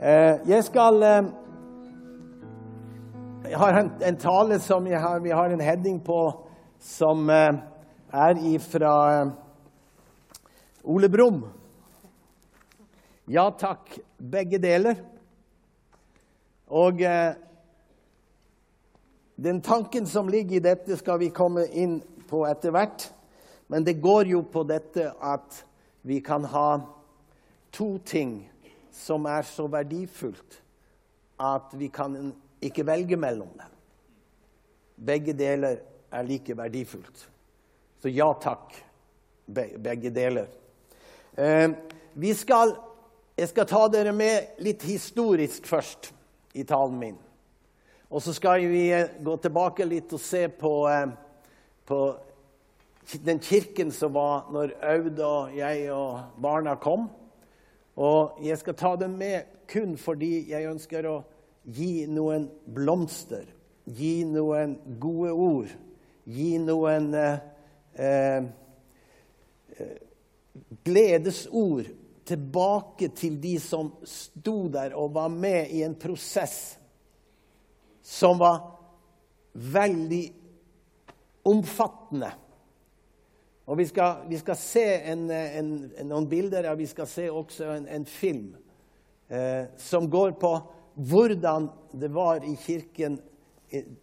Eh, jeg skal eh, Jeg har en, tale som har, vi har en heading på, som eh, er ifra Ole Brumm. Ja takk, begge deler. Og den tanken som ligger i dette, skal vi komme inn på etter hvert. Men det går jo på dette at vi kan ha to ting som er så verdifullt at vi kan ikke velge mellom dem. Begge deler er like verdifullt. Så ja takk, begge deler. Eh, vi skal, jeg skal ta dere med litt historisk først i talen min. Og så skal vi eh, gå tilbake litt og se på, eh, på den kirken som var når Aud og jeg og barna kom. Og jeg skal ta dem med kun fordi jeg ønsker å gi noen blomster, gi noen gode ord, gi noen eh, eh, gledesord tilbake til de som sto der og var med i en prosess som var veldig omfattende. Og vi skal, vi skal se en, en, noen bilder, og vi skal se også en, en film eh, som går på hvordan det var i kirken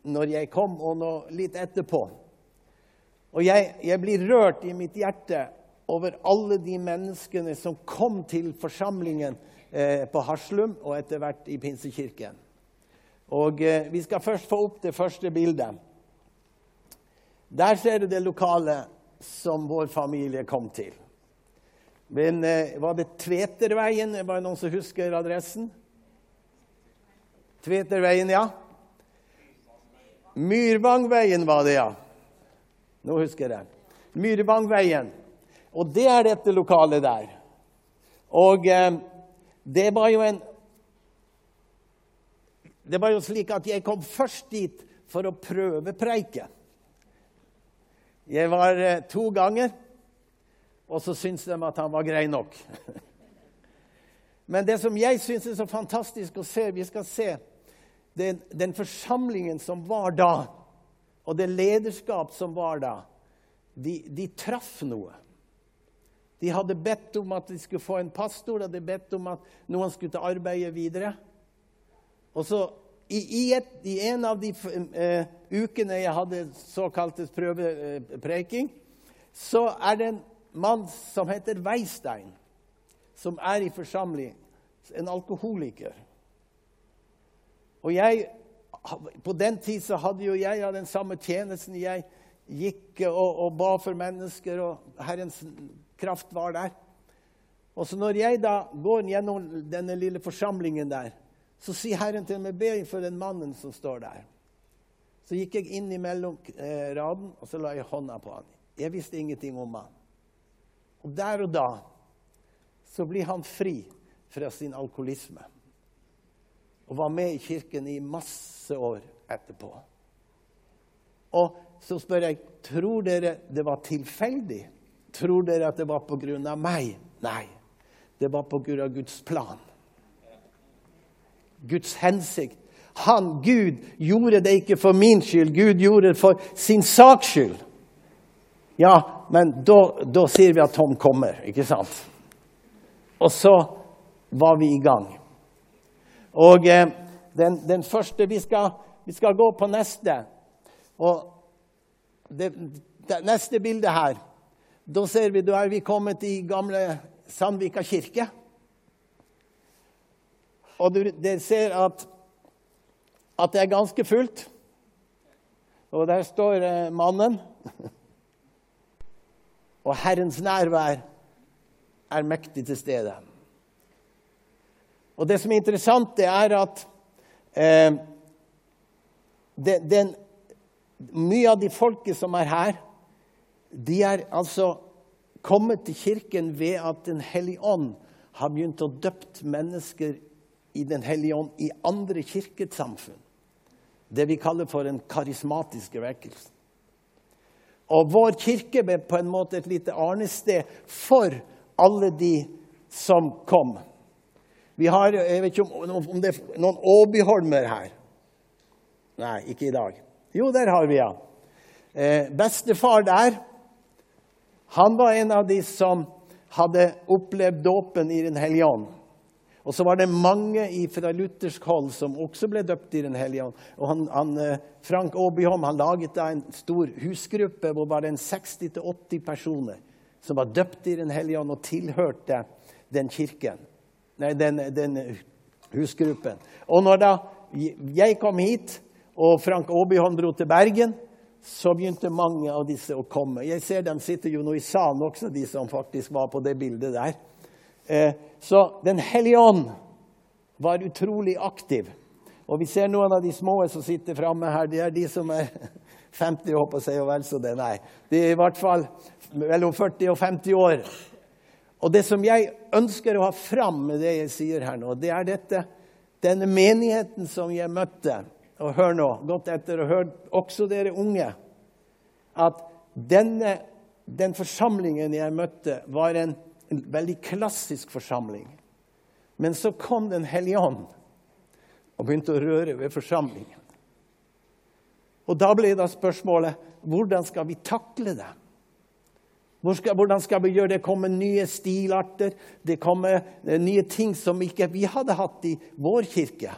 når jeg kom, og nå, litt etterpå. Og jeg, jeg, blir rørt i mitt hjerte over alle de menneskene som kom til forsamlingen eh, på Haslum og etter hvert i Pinsekirken. Og eh, Vi skal først få opp det første bildet. Der ser du det lokale som vår familie kom til. Men eh, var det Tveterveien? Var det noen som husker adressen? Tveterveien, ja. Myrvangveien var det, ja. Nå husker jeg. Myrvangveien. Og det er dette lokalet der. Og eh, det var jo en Det var jo slik at jeg kom først dit for å prøvepreike. Jeg var eh, to ganger, og så syntes de at han var grei nok. Men det som jeg syns er så fantastisk å se Vi skal se den, den, forsamlingen som var da, og det lederskap som var da. De, de traff noe. De hadde bedt om at de skulle få en pastor, de hadde bedt om at noen skulle ta arbeidet videre. Og så i, i, et, I, en av de uh, ukene jeg hadde såkalt prøvepreiking, så er det en mann som heter Weistein, som er i forsamling. En alkoholiker. Og jeg, På den tid så hadde jo jeg ja, den samme tjenesten. Jeg gikk og, og ba for mennesker, og Herrens kraft var der. Og så når jeg da går gjennom denne lille forsamlingen der, så sier Herren til meg, be for den mannen som står der. Så gikk jeg inn imellom eh, raden, og så la jeg hånda på han. Jeg visste ingenting om han. Og der og da så blir han fri fra sin alkoholisme. Og var med i kirken i masse år etterpå. Og så spør jeg tror dere det var tilfeldig. Tror dere at det var av meg? Nei. Det var av Guds plan. Guds hensikt. Han, Gud, gjorde det ikke for min skyld. Gud gjorde det for sin saks skyld. Ja, men da, da sier vi at Tom kommer, ikke sant? Og så var vi i gang. Og eh, den, den, første vi skal, vi skal, gå på neste. Og det, det neste bilde her Da ser vi, da er vi kommet i gamle Sandvika kirke. Og dere ser at, at, det er ganske fullt. Og der står eh, mannen. Og Herrens nærvær er mektig til stede. Og det som er interessant, det er at eh, den, den, mye av de folket som er her, de er altså kommet til kirken ved at Den hellige ånd har begynt å døpt mennesker i Den hellige ånd i andre kirkesamfunn. Det vi kaller for en karismatisk vekkelse. Og vår kirke ble på en måte et lite arnested for alle de som kom. Vi har jeg vet ikke om, om det er noen Åbyholmer her. Nei, ikke i dag. Jo, der har vi ja. Eh, bestefar der, han var en av de som hadde opplevd dåpen i Den hellige ånd. Og så var det mange fra luthersk hold som også ble døpt i Den hellige ånd. Og han, han, eh, Frank Aabyholm han laget da en stor husgruppe hvor var det 60-80 personer som var døpt i Den hellige ånd og tilhørte den kirken. Nei, den, den husgruppen. Og når da jeg kom hit, og Frank Aabyholm dro til Bergen, så begynte mange av disse å komme. Jeg ser dem sitter jo nå i salen også, de som faktisk var på det bildet der. Eh, så Den hellige ånd var utrolig aktiv. Og vi ser noen av de små som sitter framme her. Det er de som er 50 år på seg og vel så det. Nei, de er i hvert fall mellom 40 og 50 år. Og det som jeg ønsker å ha fram med det jeg sier her nå, det er dette. Denne menigheten som jeg møtte. Og hør nå, godt etter, og hør også dere unge, at denne, den forsamlingen jeg møtte, var en en veldig klassisk forsamling. Men så kom Den hellige ånd og begynte å røre ved forsamlingen. Og Da ble da spørsmålet hvordan skal vi takle det? Hvordan skal vi gjøre det? Det kommer nye stilarter, det kommer eh, nye ting som ikke vi hadde hatt i vår kirke.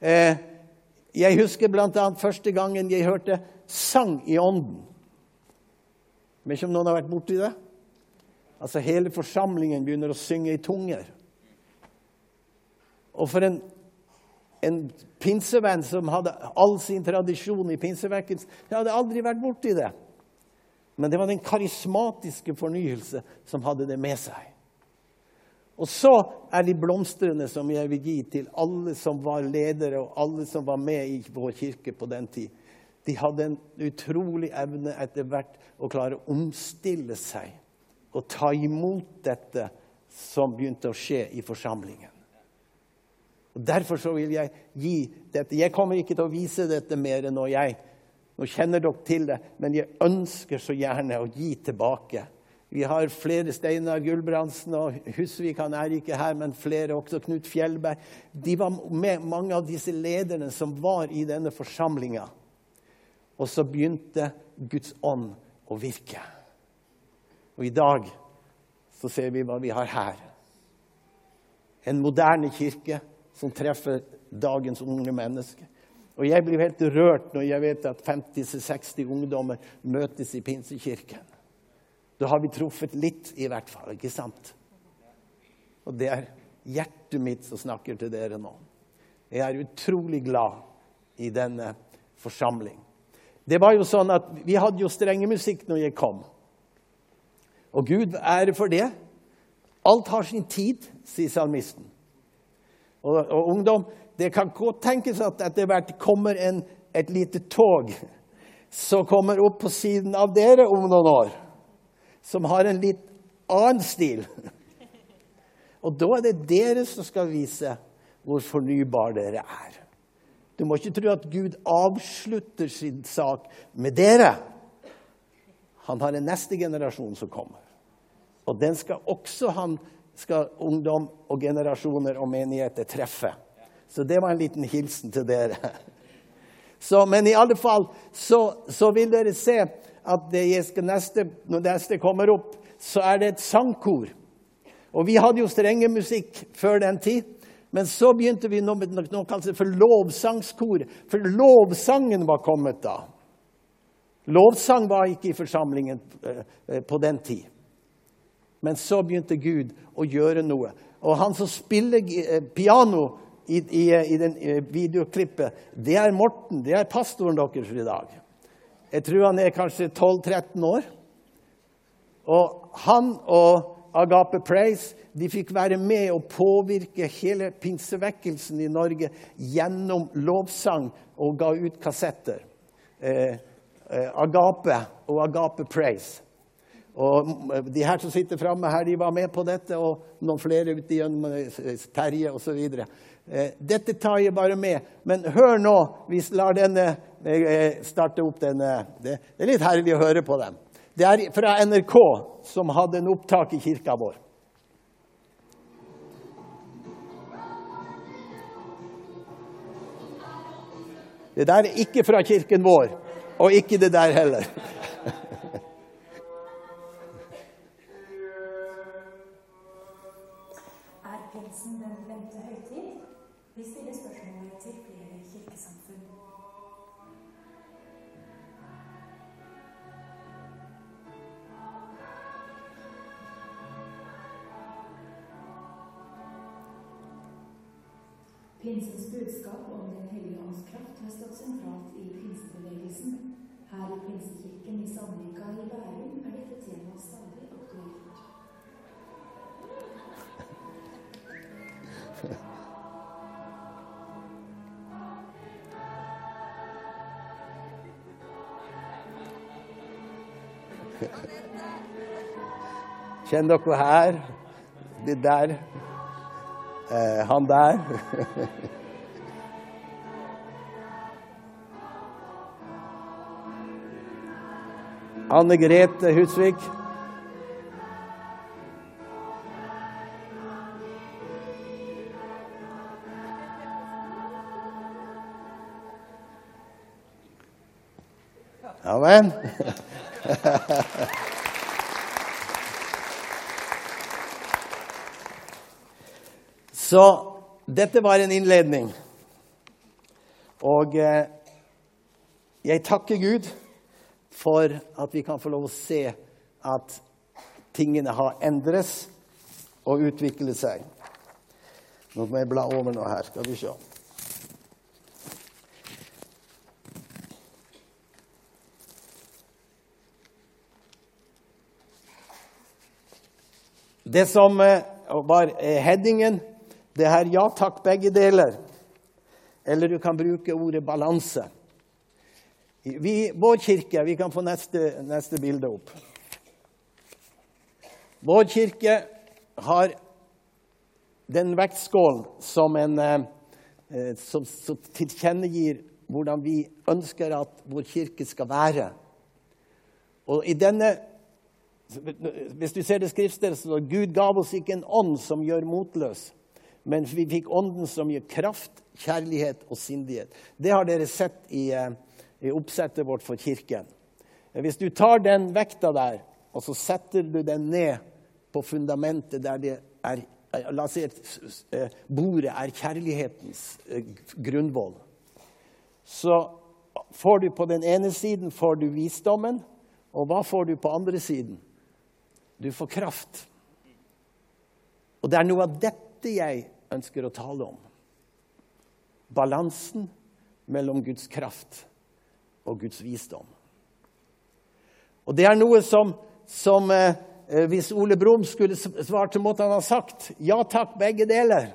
Eh, jeg husker bl.a. første gangen jeg hørte sang i ånden. Vet ikke om noen har vært borti det? Altså hele forsamlingen begynner å synge i tunger. Og for en, en pinsevenn som hadde all sin tradisjon i pinsevekkelsen Jeg hadde aldri vært borti det. Men det var den karismatiske fornyelse som hadde det med seg. Og så er de blomstrene som jeg vil gi til alle som var ledere, og alle som var med i vår kirke på den tid. De hadde en utrolig evne etter hvert å klare å omstille seg å ta imot dette som begynte å skje i forsamlingen. Og Derfor så vil jeg gi dette. Jeg kommer ikke til å vise dette mer enn når jeg Nå kjenner dere til det, men jeg ønsker så gjerne å gi tilbake. Vi har flere Steinar Gulbrandsen og Husvik han er ikke her, men flere også. Knut Fjellberg. De var med mange av disse lederne som var i denne forsamlinga. Og så begynte Guds ånd å virke. Og i dag så ser vi hva vi har her. En moderne kirke som treffer dagens unge mennesker. Og jeg blir helt rørt når jeg vet at 50-60 ungdommer møtes i Pinsekirken. Da har vi truffet litt, i hvert fall. ikke sant? Og det er hjertet mitt som snakker til dere nå. Jeg er utrolig glad i denne forsamling. Det var jo sånn at Vi hadde jo strengemusikk når jeg kom. Og Gud ære for det. Alt har sin tid, sier salmisten. Og, og ungdom, det kan godt tenkes at etter hvert kommer en, et lite tog som kommer opp på siden av dere om noen år, som har en litt annen stil. Og da er det dere som skal vise hvor fornybar dere er. Du må ikke tro at Gud avslutter sin sak med dere. Han har en neste generasjon som kommer. Og den skal også han, skal ungdom og generasjoner og menigheter treffe. Så det var en liten hilsen til dere. Så, men i alle fall så, så vil dere se at neste, når neste kommer opp, så er det et sangkor. Og vi hadde jo strenge musikk før den tid. Men så begynte vi noe, noe kalt for lovsangskor. For lovsangen var kommet da. Lovsang var ikke i forsamlingen eh, eh, på den tid. Men så begynte Gud å gjøre noe. Og han som spiller eh, piano i, i, i den videoklippet, det er Morten. Det er pastoren deres i dag. Jeg tror han er kanskje 12-13 år. Og han og Agape Praise de fikk være med og påvirke hele pinsevekkelsen i Norge gjennom lovsang og ga ut kassetter. Eh, Eh, Agape og Agape Praise. Og eh, de her som sitter framme her, de var med på dette, og noen flere ute gjennom eh, Terje osv. Eh, dette tar jeg bare med. Men hør nå, vi lar denne starte opp denne Det er litt herlig å høre på dem. Det er fra NRK, som hadde en opptak i kirka vår. Det der er ikke fra kirken vår, og ikke det der heller. Kjenner dere her? De der. Eh, han der. Anne Grete Husvik. Amen. Så dette var en innledning. Og eh, jeg takker Gud for at vi kan få lov å se at tingene har endres og utviklet seg. Nå må jeg bla over noe her, skal vi se. Det som eh, var eh, headingen, det er ja takk, begge deler. Eller du kan bruke ordet balanse. Vi, vår kirke Vi kan få neste, neste bilde opp. Vår kirke har den vektskålen som, en, eh, som, som tilkjennegir hvordan vi ønsker at vår kirke skal være. Og i denne hvis du ser det skriftstedet, så Gud gav oss ikke en ånd som gjør motløs, men vi fikk ånden som gir kraft, kjærlighet og sindighet. Det har dere sett i, eh, i oppsettet vårt for kirken. Hvis du tar den vekta der, og så setter du den ned på fundamentet der det er La oss si at eh, bordet er kjærlighetens eh, grunnvoll. Så får du på den ene siden får du visdommen, og hva får du på andre siden? Du får kraft. Og det er noe av dette jeg ønsker å tale om. Balansen mellom Guds kraft og Guds visdom. Og det er noe som, som eh, Hvis Ole Brumm skulle svart, så måtte han ha sagt ja takk, begge deler.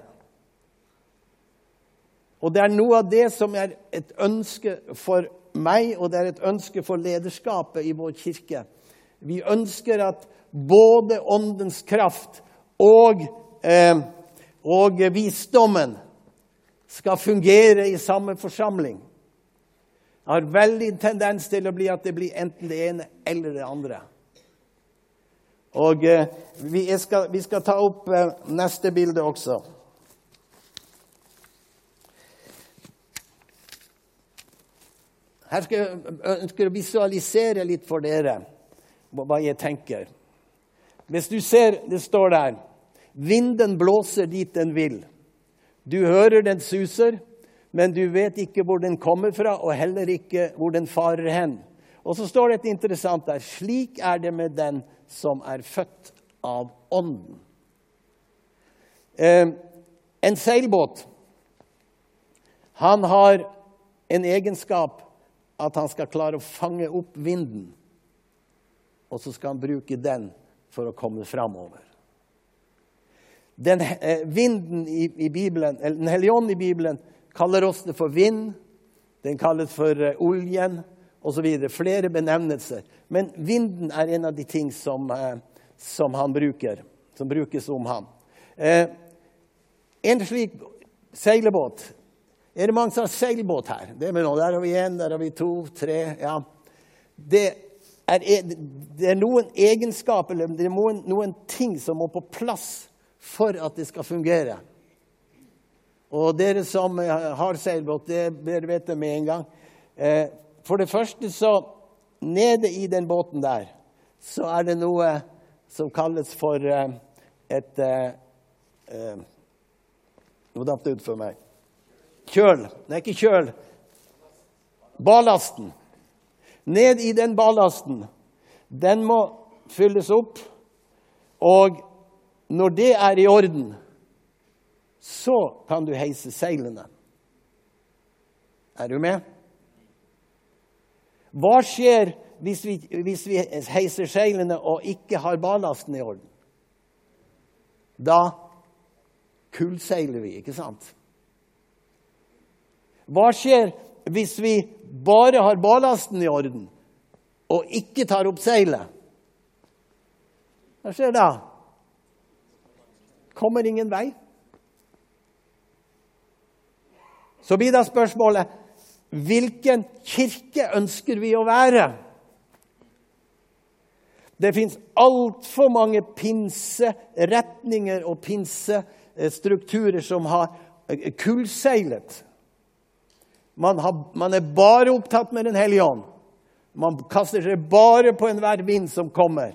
Og det er noe av det som er et ønske for meg, og det er et ønske for lederskapet i vår kirke. Vi ønsker at både åndens kraft og, eh, og visdommen skal fungere i samme forsamling. Jeg har veldig tendens til å bli at det blir enten det ene eller det andre. Og eh, vi, skal, vi, skal, ta opp eh, neste bilde også. Her skal jeg ønsker å visualisere litt for dere hva jeg tenker. Hvis du ser, det står der Vinden blåser dit den vil. Du hører den suser, men du vet ikke hvor den kommer fra, og heller ikke hvor den farer hen. Og så står det et interessant der. Slik er det med den som er født av Ånden. Eh, en seilbåt han har en egenskap at han skal klare å fange opp vinden. Og så skal han bruke den for å komme framover. Den eh, vinden i, i Bibelen, eller Den hellige ånd i Bibelen kaller oss det for vind. Den kalles for eh, oljen osv. Flere benevnelser. Men vinden er en av de ting som, eh, som han bruker, som brukes om ham. En slik seilbåt Er det mange som har seilbåt her? Det er noe. Der har vi én, der har vi to, tre. ja. Det er, e- det er noen egenskaper eller er noen, noen ting som må på plass for at det skal fungere. Og dere som har seilbåt, det vet det med en gang. Eh, for det første så Nede i den båten der så er det noe som kalles for eh, et eh, Nå datt det ut for meg. Kjøl. Nei, ikke kjøl. Ballasten. Ned i den ballasten. Den må fylles opp. Og når det er i orden, så kan du heise seilene. Er du med? Hva skjer hvis vi, hvis vi heiser seilene og ikke har ballasten i orden? Da kullseiler vi, ikke sant? Hva skjer hvis vi bare har ballasten i orden og ikke tar opp seilet? Hva skjer da? Kommer ingen vei. Så blir da spørsmålet hvilken kirke ønsker vi å være? Det fins altfor mange pinseretninger og pinsestrukturer som har kullseilet. Man, har, man, er bare opptatt med Den hellige ånd. Man kaster seg bare på enhver vind som kommer.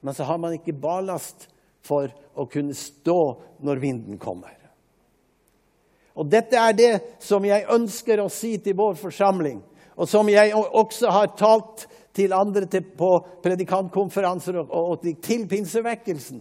Men så har man ikke ballast for å kunne stå når vinden kommer. Og Dette er det som jeg ønsker å si til vår forsamling, og som jeg også har talt til andre på predikantkonferanser og til pinsevekkelsen.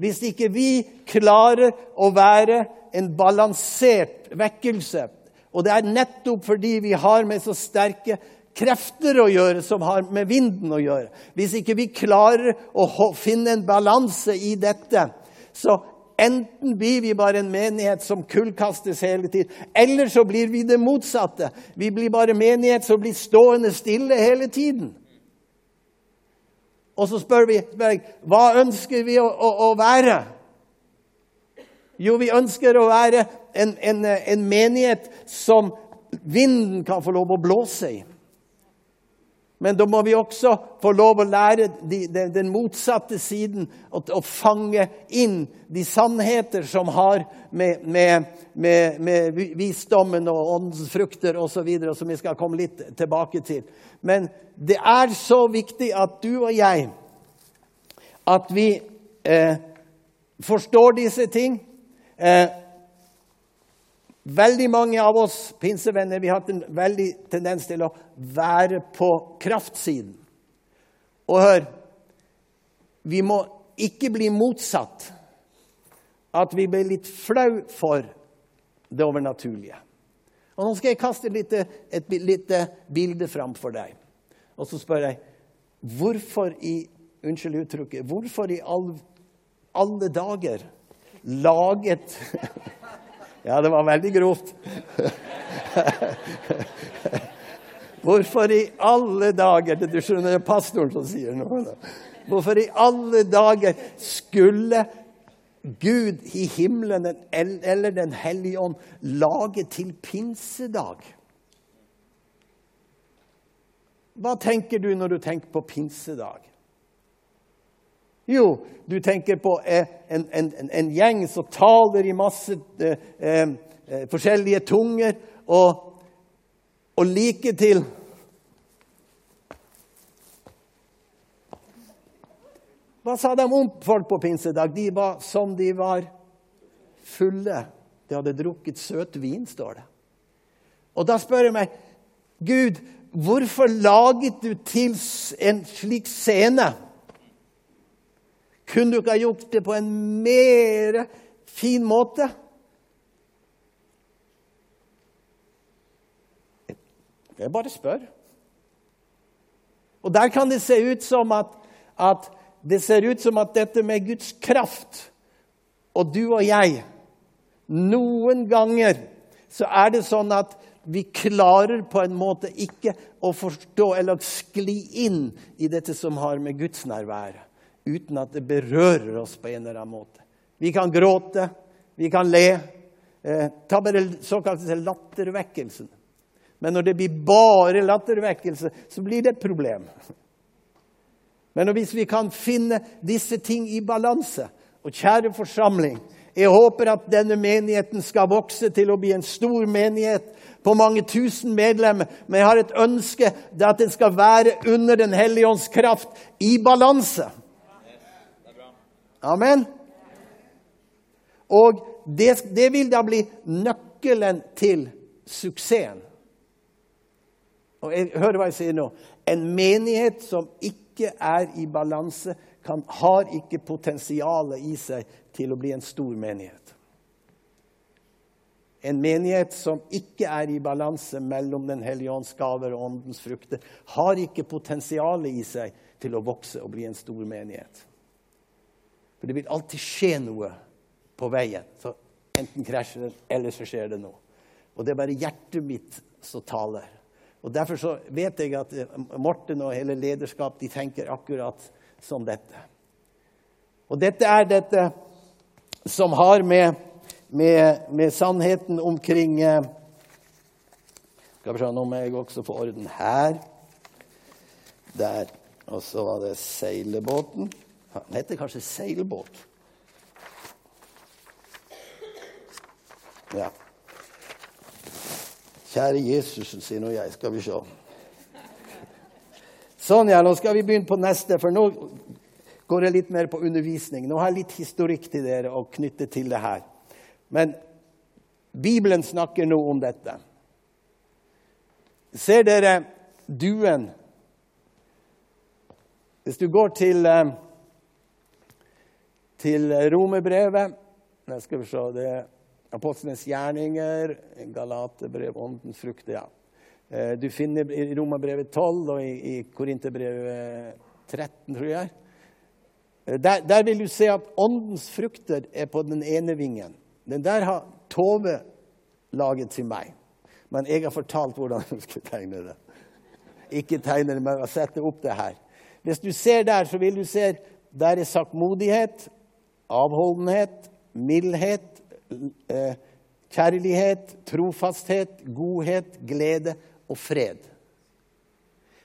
Hvis ikke vi klarer å være en balansert vekkelse og det er nettopp fordi vi har med så sterke krefter å gjøre som har med vinden å gjøre. Hvis ikke vi klarer å finne en balanse i dette, så enten blir vi bare en menighet som kullkastes hele tiden, eller så blir vi det motsatte. Vi blir bare menighet som blir stående stille hele tiden. Og så spør vi hva ønsker vi å, å, å være. Jo, vi ønsker å være en, en, en menighet som vinden kan få lov å blåse i. Men da må vi også få lov å lære de, de, den motsatte siden å, fange inn de sannheter som har med, med, med, med visdommen og åndens frukter osv., som vi skal komme litt tilbake til. Men det er så viktig at du og jeg at vi eh, forstår disse ting. Eh, Veldig mange av oss pinsevenner vi har hatt en veldig tendens til å være på kraftsiden. Og hør Vi må ikke bli motsatt. At vi blir litt flau for det overnaturlige. Og Nå skal jeg kaste et lite, et lite bilde fram for deg. Og så spør jeg hvorfor i Unnskyld uttrykket. Hvorfor i all, alle dager laget Ja, det var veldig grovt. Hvorfor i alle dager Du skjønner, det er pastoren som sier noe. Hvorfor i alle dager skulle Gud i himmelen eller Den hellige ånd lage til pinsedag? Hva tenker du når du tenker på pinsedag? Jo, du tenker på eh, en, en, en gjeng som taler i masse eh, eh, forskjellige tunger, og, og like til Hva sa de om folk på pinsedag? De var som de var fulle. De hadde drukket søt vin, står det. Og da spør jeg meg, Gud, hvorfor laget du til en slik scene? Kunne du ikke ha gjort det på en mer fin måte? Jeg bare spør. Og der kan det se ut som at, at det ser ut som at dette med Guds kraft og du og jeg Noen ganger så er det sånn at vi klarer på en måte ikke å forstå eller skli inn i dette som har med Guds nærvære uten at det berører oss på en eller annen måte. Vi kan gråte, vi kan le. Eh, ta bare såkalte lattervekkelsen. Men når det blir bare lattervekkelse, så blir det et problem. Men hvis vi kan finne disse ting i balanse Og kjære forsamling, Jeg håper at denne menigheten skal vokse til å bli en stor menighet på mange tusen medlemmer. Men jeg har et ønske at den skal være under Den hellige ånds kraft i balanse. Amen. Og det, det vil da bli nøkkelen til suksessen. Og jeg hører hva jeg sier nå. En menighet som ikke er i balanse, kan, har ikke potensialet i seg til å bli en stor menighet. En menighet som ikke er i balanse mellom Den hellige ånds gaver og åndens frukter, har ikke potensialet i seg til å vokse og bli en stor menighet. For det vil alltid skje noe på veien. Så enten krasjer det, eller så skjer det noe. Og det er bare hjertet mitt som taler. Og Derfor så vet jeg at Morten og hele lederskap de tenker akkurat som dette. Og dette er dette som har med, med, med sannheten omkring eh, Skal vi se, nå må jeg også få orden her. Der. Og så var det seilebåten. Den heter kanskje seilbåt. Ja. Kjære Jesus, sier nå jeg. Skal vi se. Sånn, ja. Nå skal vi begynne på neste, for nå går det litt mer på undervisning. Nå har jeg litt historikk til dere å knytte til det her. Men Bibelen snakker nå om dette. Ser dere duen? Hvis du går til, eh, til romerbrevet skal vi se, Det Apostlenes gjerninger, Galatebrev, Åndens frukter. ja. Eh, du finner i Romerbrevet 12 og i, i Korinterbrevet 13, tror jeg. Eh, der, der, vil du se at åndens frukter er på den ene vingen. Den der har Tove laget til meg. Men jeg har fortalt hvordan hun skal tegne det. Ikke tegne det, men sette opp det her. Hvis du ser der, så vil du se der er saktmodighet, avholdenhet, mildhet, eh, kjærlighet, trofasthet, godhet, glede og fred.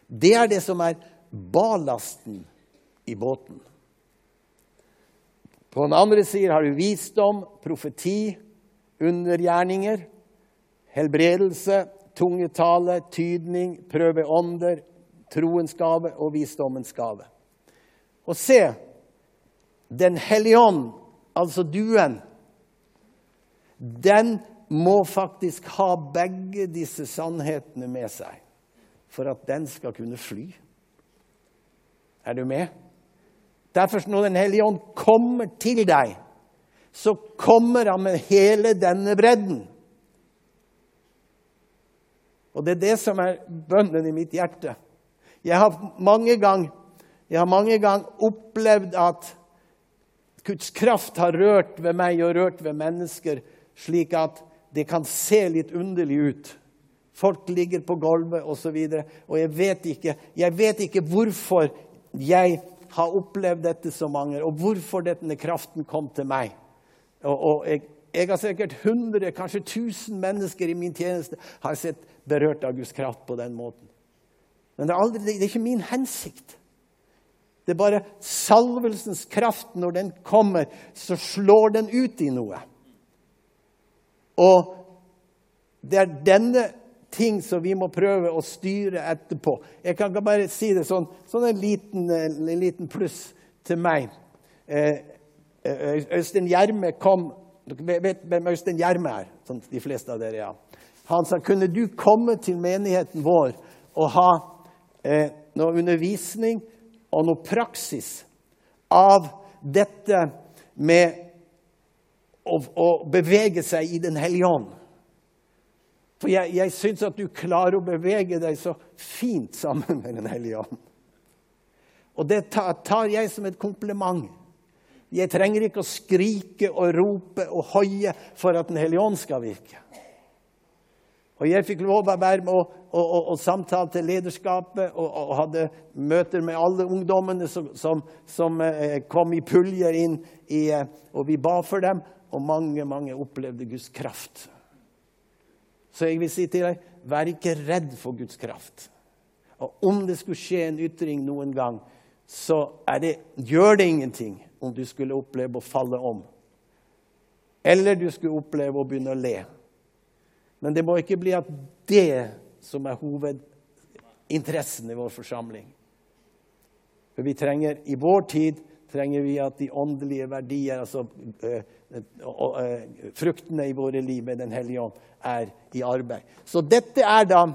Det er det som er ballasten i båten. På den andre siden har du visdom, profeti, undergjerninger, helbredelse, tungetale, tydning, prøve ånder, troens gave og visdommens gave. Og se, Den hellige ånd, altså duen, den må faktisk ha begge disse sannhetene med seg for at den skal kunne fly. Er du med? Derfor, når Den hellige ånd kommer til deg, så kommer han med hele denne bredden. Og det er det som er bønnen i mitt hjerte. Jeg har mange ganger gang opplevd at Guds kraft har rørt ved meg og rørt ved mennesker, slik at det kan se litt underlig ut. Folk ligger på gulvet osv. Og, så videre, og jeg vet, ikke, jeg vet ikke hvorfor jeg har opplevd dette så mange, og hvorfor denne kraften kom til meg. Og, og jeg, jeg, har sikkert 100, kanskje 1000 mennesker i min tjeneste har sett berørt av Guds kraft på den måten. Men det er, aldri, det er ikke min hensikt. Det er bare salvelsens kraft. Når den kommer, så slår den ut i noe. Og det er denne ting som vi må prøve å styre etterpå. Jeg kan bare si det sånn, sånn en, liten, en liten pluss til meg. Eh, eh, Øystein Gjerme kom Dere vet hvem Øystein Gjerme er? Som de fleste av dere, ja. Han sa kunne du komme til menigheten vår og ha eh, noe undervisning og noe praksis av dette med å, å bevege seg i Den hellige ånd. For jeg, jeg syns at du klarer å bevege deg så fint sammen med Den hellige ånd. Og det tar jeg som et kompliment. Jeg trenger ikke å skrike og rope og hoie for at Den hellige ånd skal virke. Og Jeg fikk lov å være med og, og, og, og samtale til lederskapet og, hadde møter med alle ungdommene som, som, som eh, kom i puljer inn. I, eh, og vi ba for dem, og mange mange opplevde Guds kraft. Så jeg vil si til deg, vær ikke redd for Guds kraft. Og om det skulle skje en ytring noen gang, så det, gjør det ingenting om du skulle oppleve å falle om. Eller du skulle oppleve å begynne å le. Men det må ikke bli at det som er hovedinteressen i vår forsamling. For vi trenger, I vår tid trenger vi at de åndelige verdier, altså øh, øh, fruktene i våre liv med Den hellige ånd, er i arbeid. Så dette er da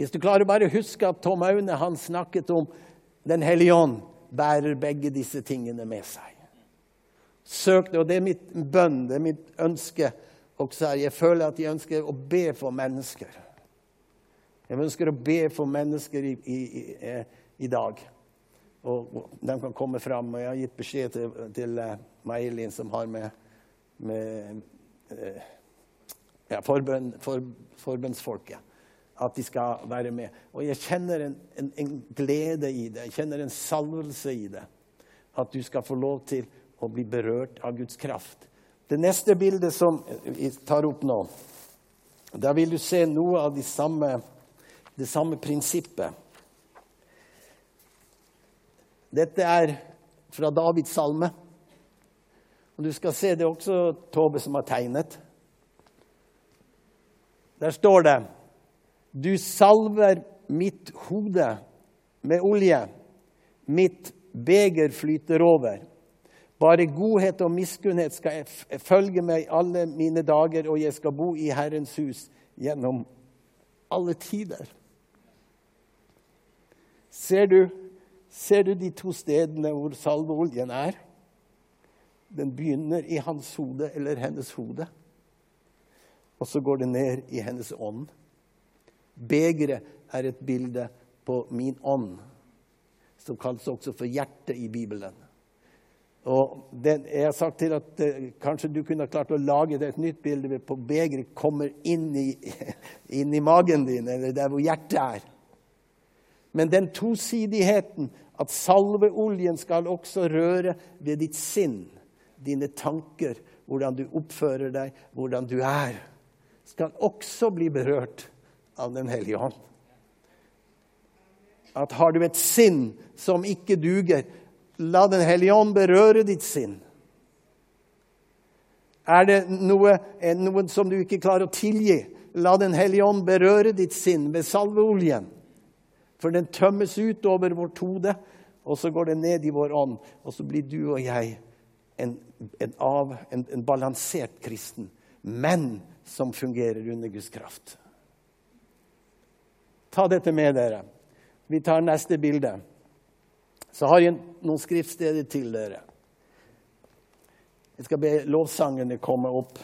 Hvis du klarer å bare huske at Tom Aune han snakket om Den hellige ånd bærer begge disse tingene med seg. Søk det, og det er mitt bønn, det er mitt ønske også her. Jeg føler at jeg ønsker å be for mennesker. Jeg ønsker å be for mennesker i, i, i, eh, i dag. Og, og, de kan komme fram. Og jeg har gitt beskjed til, til uh, Mailin, som har med, med uh, ja, forbønn, for, forbønnsfolket, at de skal være med. Og jeg kjenner en, en, en glede i det. Jeg kjenner en salvelse i det. At du skal få lov til å bli berørt av Guds kraft. Det neste bildet som vi tar opp nå, der vil du se noe av de samme, det samme prinsippet. Dette er fra Davids salme. Og Du skal se det er også Tove som har tegnet. Der står det Du salver mitt hode med olje. Mitt beger flyter over. Bare godhet og miskunnhet skal følge meg alle mine dager, og jeg skal bo i Herrens hus gjennom alle tider. Ser du, ser du de to stedene hvor salveoljen er? Den begynner i hans hode eller hennes hode, og så går det ned i hennes ånd. Begeret er et bilde på min ånd, som kalles også for hjertet i Bibelen. Og den, jeg har sagt til at uh, kanskje du kunne ha klart å lage det et nytt bilde på begeret kommer inn i, inn i, magen din, eller der hvor hjertet er. Men den tosidigheten, at salveoljen skal også røre ved ditt sinn, dine tanker, hvordan du oppfører deg, hvordan du er, skal også bli berørt av Den hellige ånd. At har du et sinn som ikke duger, La Den hellige ånd berøre ditt sinn. Er det noe, noe, som du ikke klarer å tilgi, la Den hellige ånd berøre ditt sinn med salveoljen. For den tømmes ut over vårt hode, og så går det ned i vår ånd. Og så blir du og jeg en, en, av, en, en balansert kristen, men som fungerer under Guds kraft. Ta dette med dere. Vi tar neste bilde. Så har jeg noen skriftsteder til dere. Jeg skal be lovsangene komme opp.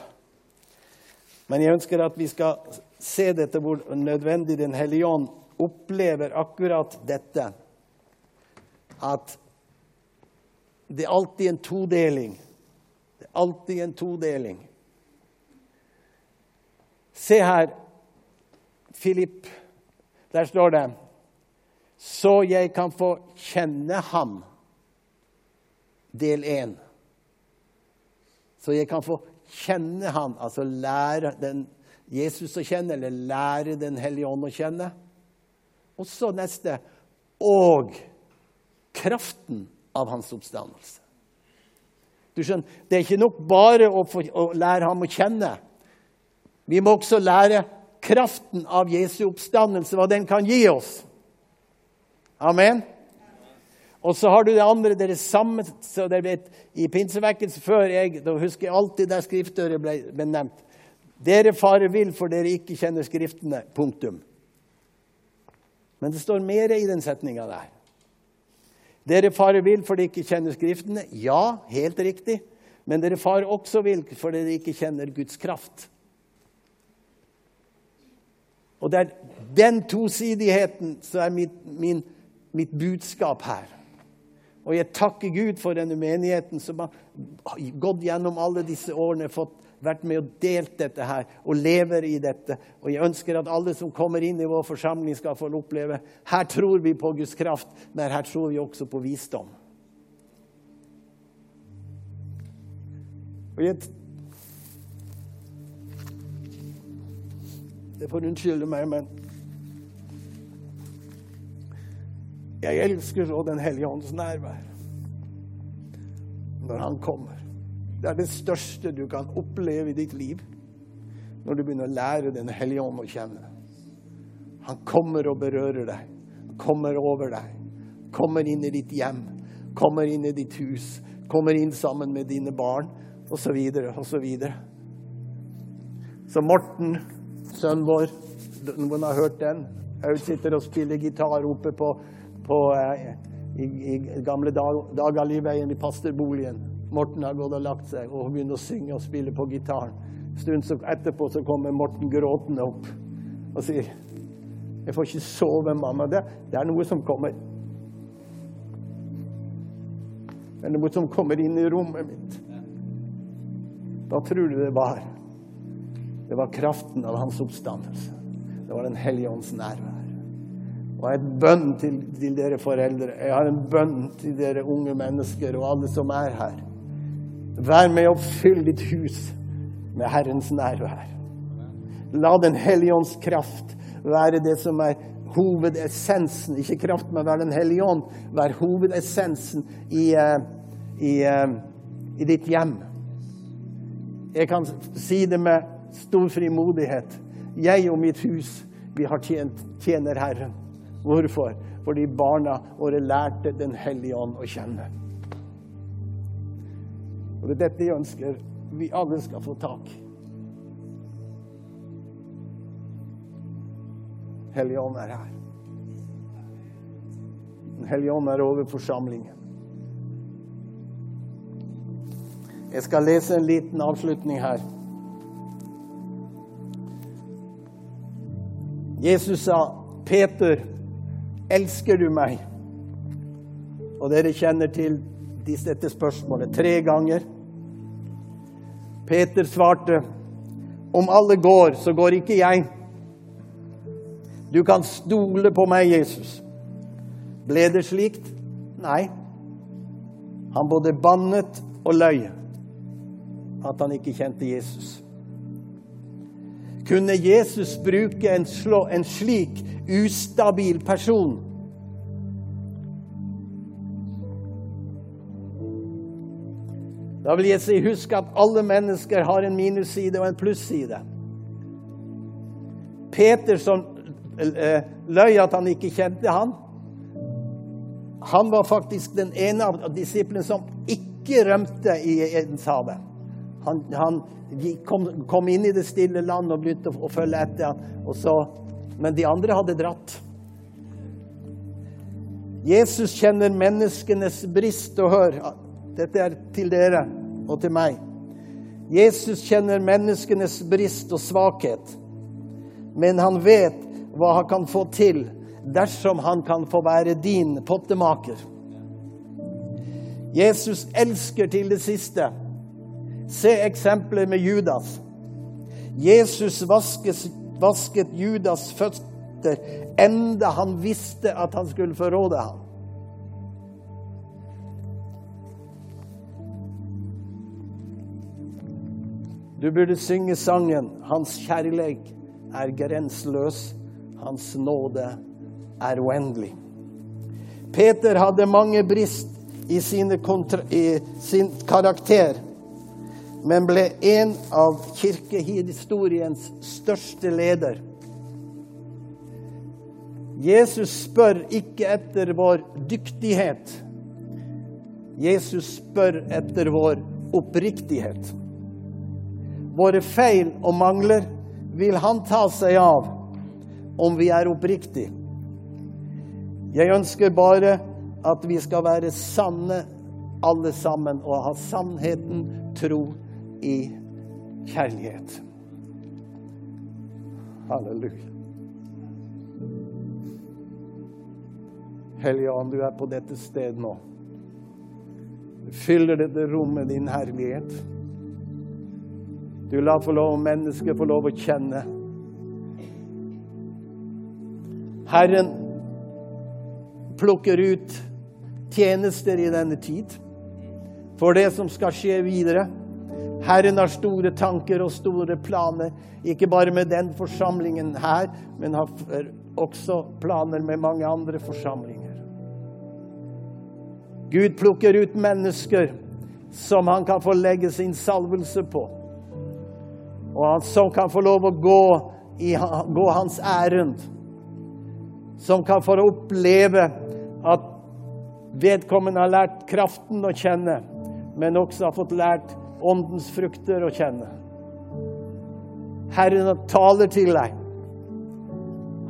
Men jeg ønsker at vi skal se dette hvor nødvendig Den hellige ånd opplever akkurat dette. At det er alltid en todeling. Det er alltid en todeling. Se her, Philip. Der står det så jeg kan få kjenne ham. Del én. Så jeg kan få kjenne ham, altså lære den, Jesus å kjenne, eller lære Den hellige ånd å kjenne. Og så neste og kraften av hans oppstandelse. Du skjønner, Det er ikke nok bare å, få, å lære ham å kjenne. Vi må også lære kraften av Jesu oppstandelse, hva den kan gi oss. Amen. Og så har du det andre, dere er samme så dere vet, I pinsevekkelse før jeg, da husker jeg alltid der skriftøret ble benevnt. Dere farer vill for dere ikke kjenner Skriftene. Punktum. Men det står mer i den setninga der. Dere farer vill for dere ikke kjenner Skriftene. Ja, helt riktig. Men dere farer også vill for dere ikke kjenner Guds kraft. Og det er den tosidigheten som er min, min mitt budskap her. Og jeg takker Gud for denne menigheten som har gått gjennom alle disse årene, fått vært med og delt dette her og lever i dette. Og jeg ønsker at alle som kommer inn i vår forsamling, skal få oppleve her tror vi på Guds kraft, men her tror vi også på visdom. Og jeg Det får unnskylde meg, men Jeg elsker så Den hellige ånds nærvær når han kommer. Det er det største du kan oppleve i ditt liv når du begynner å lære Den hellige ånd å kjenne. Han kommer og berører deg. Kommer over deg. Kommer inn i ditt hjem. Kommer inn i ditt hus. Kommer inn sammen med dine barn, osv., osv. Så, så Morten, sønnen vår, noen har hørt den? Aud sitter og spiller gitar oppe på, på eh, i, i, gamle dag, Dagalivveien i pastorboligen. Morten har gått og lagt seg og begynner å synge og spille på gitaren. En stund etterpå så kommer Morten gråtende opp og sier 'Jeg får ikke sove, mamma.' Det, det er noe som kommer. Det er noe som kommer inn i rommet mitt. Hva tror du det var? Det var kraften av hans oppstandelse. Det var Den hellige ånds nærvær. Jeg har en bønn til, til, dere foreldre. Jeg har en bønn til dere unge mennesker og alle som er her. Vær med og fyll ditt hus med Herrens nærvær. La Den hellige ånds kraft være det som er hovedessensen. Ikke kraft, men vær Den hellige ånd. Vær hovedessensen i, eh, i, eh, i ditt hjem. Jeg kan si det med stor frimodighet. Jeg og mitt hus, vi har tjent, tjener Herren. Hvorfor? Fordi barna våre lærte Den hellige ånd å kjenne. Og Det er dette jeg ønsker vi alle skal få tak i. Hellige ånd er her. Den hellige ånd er over forsamlingen. Jeg skal lese en liten avslutning her. Jesus sa, 'Peter, elsker du meg?' Og dere kjenner til dette spørsmålet tre ganger. Peter svarte, 'Om alle går, så går ikke jeg.' Du kan stole på meg, Jesus. Ble det slikt? Nei. Han både bannet og løy at han ikke kjente Jesus. Kunne Jesus bruke en, slå, en slik ustabil person? Da vil jeg si husk at alle mennesker har en minusside og en plusside. Peter som eh, løy at han ikke kjente han, han var faktisk den ene av disiplene som ikke rømte i Edenshavet. Han, han kom, kom, inn i det stille land og begynte å, følge etter ham. men de andre hadde dratt. Jesus kjenner menneskenes brist og hør. Dette er til dere og til meg. Jesus kjenner menneskenes brist og svakhet, men han vet hva han kan få til dersom han kan få være din pottemaker. Jesus elsker til det siste. Se eksempelet med Judas. Jesus vasket, vasket Judas' føtter enda han visste at han skulle forråde ham. Du burde synge sangen 'Hans kjærleik er grenseløs, hans nåde er uendelig'. Peter hadde mange brist i, i sin karakter, men ble en av kirkehistoriens største leder. Jesus spør ikke etter vår dyktighet. Jesus spør etter vår oppriktighet. Våre feil og mangler vil han ta seg av om vi er oppriktige. Jeg ønsker bare at vi skal være sanne alle sammen og ha sannheten, tro i kjærlighet. Halleluja. Hellige Ånd, du er på dette sted nå. Du fyller dette rommet din herlighet. Du lar få lov mennesker få lov å kjenne. Herren plukker ut tjenester i denne tid for det som skal skje videre. Herren har store tanker og store planer, ikke bare med den forsamlingen her, men har også planer med mange andre forsamlinger. Gud plukker ut mennesker som han kan få legge sin salvelse på. Og som kan få lov å gå, i, gå hans ærend. Som kan få oppleve at vedkommende har lært kraften å kjenne, men også har fått lært åndens frukter å kjenne. Herren taler til deg.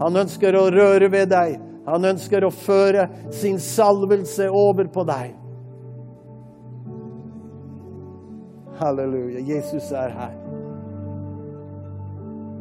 Han ønsker å røre ved deg. Han ønsker å føre sin salvelse over på deg. Halleluja. Jesus er her.